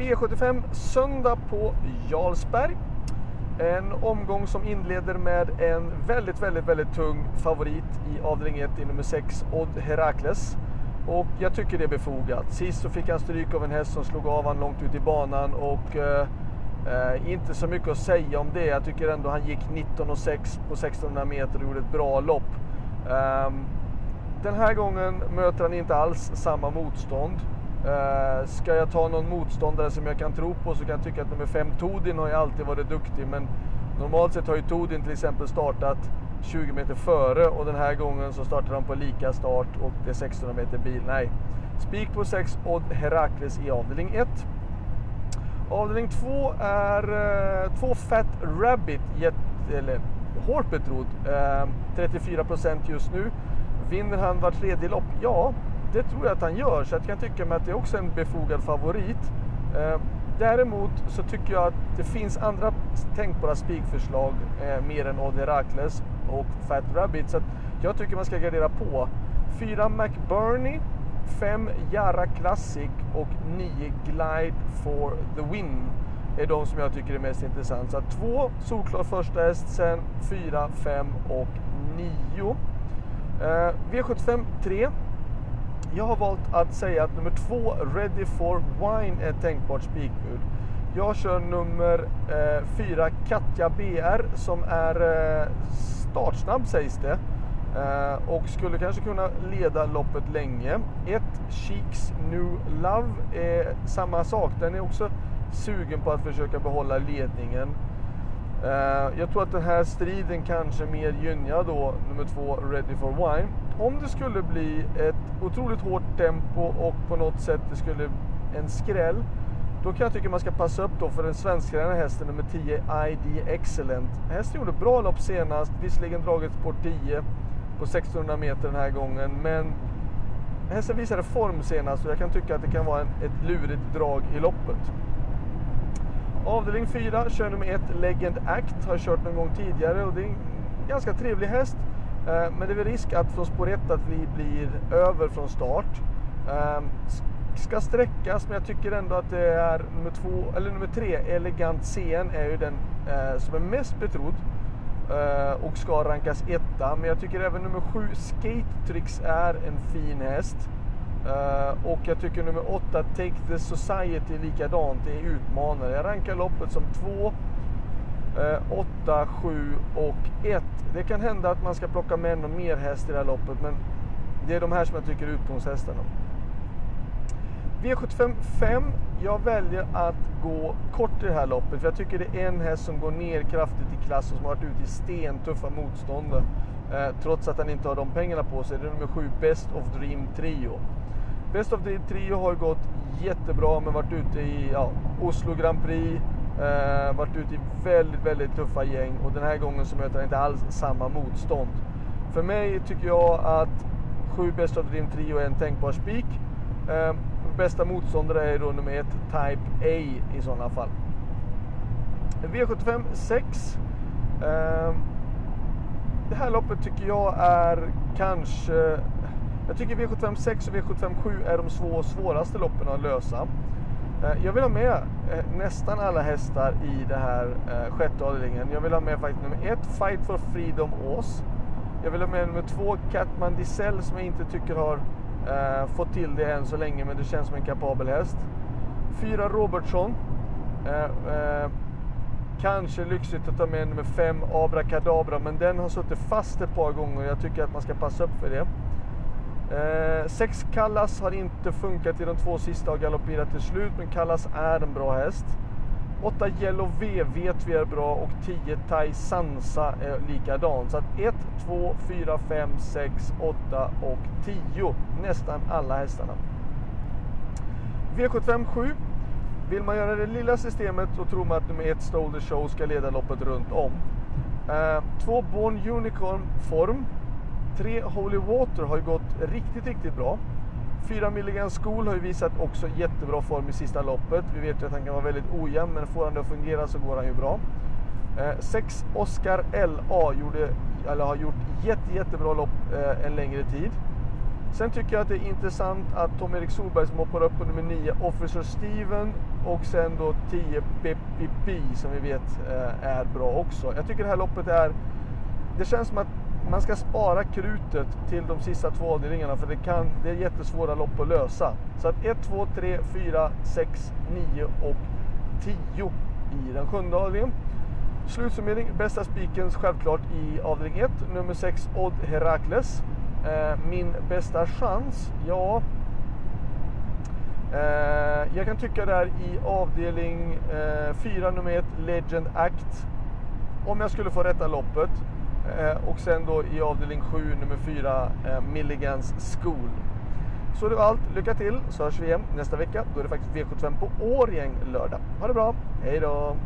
V75 söndag på Jarlsberg. En omgång som inleder med en väldigt, väldigt, väldigt tung favorit i avdelning 1 i nummer 6, Odd Herakles. Och jag tycker det är befogat. Sist så fick han stryk av en häst som slog av han långt ut i banan och eh, eh inte så mycket att säga om det. Jag tycker ändå han gick 19,6 på 1600 meter och gjorde ett bra lopp. Eh, den här gången möter han inte alls samma motstånd. Eh, ska jag ta någon motståndare som jag kan tro på så kan jag tycka att nummer 5 Todin har ju alltid varit duktig men normalt sett har ju Todin till exempel startat 20 meter före och den här gången så startar han på lika start och det är 1600 meter bil. Nej, spik på 6 Odd Herakles i avdelning 1. Avdelning 2 är uh, två Fat Rabbit, jet, eller hårt betrodd, Eh, 34% just nu. Vinner han var tredje lopp? Ja, det tror jag att han gör. Så jag kan tycka mig att det är också en befogad favorit. Eh, däremot så tycker jag att det finns andra tänkbara spikförslag eh, mer än Odd Herakles och Fat Rabbit. Så jag tycker man ska gardera på. 4 McBurney, 5 Jara Classic och 9 Glide for the Win är de som jag tycker är mest intressant. Så 2. solklar första häst, sen 4, 5 och 9. Eh, V75 3. Jag har valt att säga att nummer två Ready for Wine, är ett tänkbart spikbud. Jag kör nummer eh, fyra, Katja BR, som är eh, startsnabb sägs det. Eh, och skulle kanske kunna leda loppet länge. 1. Cheeks New Love är samma sak. Den är också sugen på att försöka behålla ledningen. Eh, jag tror att den här striden kanske mer gynnar då nummer två Ready for Wine. Om det skulle bli ett otroligt hårt tempo och på något sätt det skulle en skräll. Då kan jag tycka man ska passa upp då för den svenska hästen nummer 10 ID Excellent. Hästen gjorde bra lopp senast, visserligen dragit på 10 på 1600 meter den här gången. Men hästen visade form senast och jag kan tycka att det kan vara en, ett lurigt drag i loppet. Avdelning 4, kör nummer 1, Legend Act. Har kört någon gång tidigare och det är en ganska trevlig häst. Eh, men det är väl risk att från spår 1 att vi blir över från start. Ehm, ska sträckas, men jag tycker ändå att det är nummer, två, eller nummer 3, Elegant CN, är ju den eh, som är mest betrodd eh, och ska rankas etta. Men jag tycker även nummer 7, Skate Tricks, är en fin häst. Uh, och jag tycker nummer 8, Take the Society, likadant. Det är utmanare. Jag rankar loppet som 2, 8, 7 och 1. Det kan hända att man ska plocka med någon mer häst i det här loppet, men det är de här som jag tycker är utgångshästarna. V75 5. Jag väljer att gå kort i det här loppet, för jag tycker det är en häst som går ner kraftigt i klass och som har varit ute i stentuffa motståndare. Eh, trots att han inte har de pengarna på sig. Det är nummer 7, Best of Dream Trio. Best of the Trio har gått jättebra men varit ute i ja, Oslo Grand Prix, eh, varit ute i väldigt, väldigt tuffa gäng och den här gången så möter han inte alls samma motstånd. För mig tycker jag att 7 Best of the Dream Trio är en tänkbar spik. Eh, bästa motståndare är då nummer 1 Type A i sådana fall. V75 6. Eh, det här loppet tycker jag är kanske jag tycker V75 6 och V75 7 är de svå, svåraste loppen att lösa. Eh, jag vill ha med eh, nästan alla hästar i det här eh, sjätte avdelningen. Jag vill ha med faktiskt nummer ett, Fight for Freedom Ås. Jag vill ha med nummer två, Catman Diesel som jag inte tycker har eh, fått till det än så länge, men det känns som en kapabel häst. Fyra, Robertson. Eh, eh, kanske lyxigt att ta med nummer fem, Abrakadabra, men den har suttit fast ett par gånger och jag tycker att man ska passa upp för det. Eh, sex Kallas har inte funkat i de två sista och galopperat till slut, men Kallas är en bra häst. 8 Yellow V vet vi är bra och 10 Tai Sansa är likadan. Så att 1, 2, 4, 5, 6, 8 och 10. Nästan alla hästarna. V75 7. Vill man göra det lilla systemet så tror man att nummer 1 Stole the Show ska leda loppet runt om. 2 eh, Born Unicorn form 3 Holy Water har ju gått riktigt, riktigt bra. 4 Milligan School har ju visat också jättebra form i sista loppet. Vi vet ju att han kan vara väldigt ojämn, men får han det att fungera så går han ju bra. 6 eh, Oscar LA gjorde, eller har gjort jätte, jättebra lopp eh, en längre tid. Sen tycker jag att det är intressant att Tom-Erik Solberg som hoppar upp på nummer 9, Officer Steven och sen då 10 BPP som vi vet eh, är bra också. Jag tycker det här loppet är, det känns som att man ska spara krutet till de sista två avdelningarna för det, kan, det är jättesvåra lopp att lösa. Så att 1, 2, 3, 4, 6, 9 och 10 i den sjunde avdelningen. Slutsummering, bästa spiken självklart i avdelning 1, nummer 6 Odd Herakles. Eh, min bästa chans? Ja, eh, jag kan tycka där i avdelning eh, 4, nummer 1 Legend Act. Om jag skulle få rätta loppet. Eh, och sen då i avdelning 7, nummer 4 eh, Milligans School. Så det var allt. Lycka till så hörs vi igen nästa vecka. Då är det faktiskt V75 på Årjäng lördag. Ha det bra. Hej då!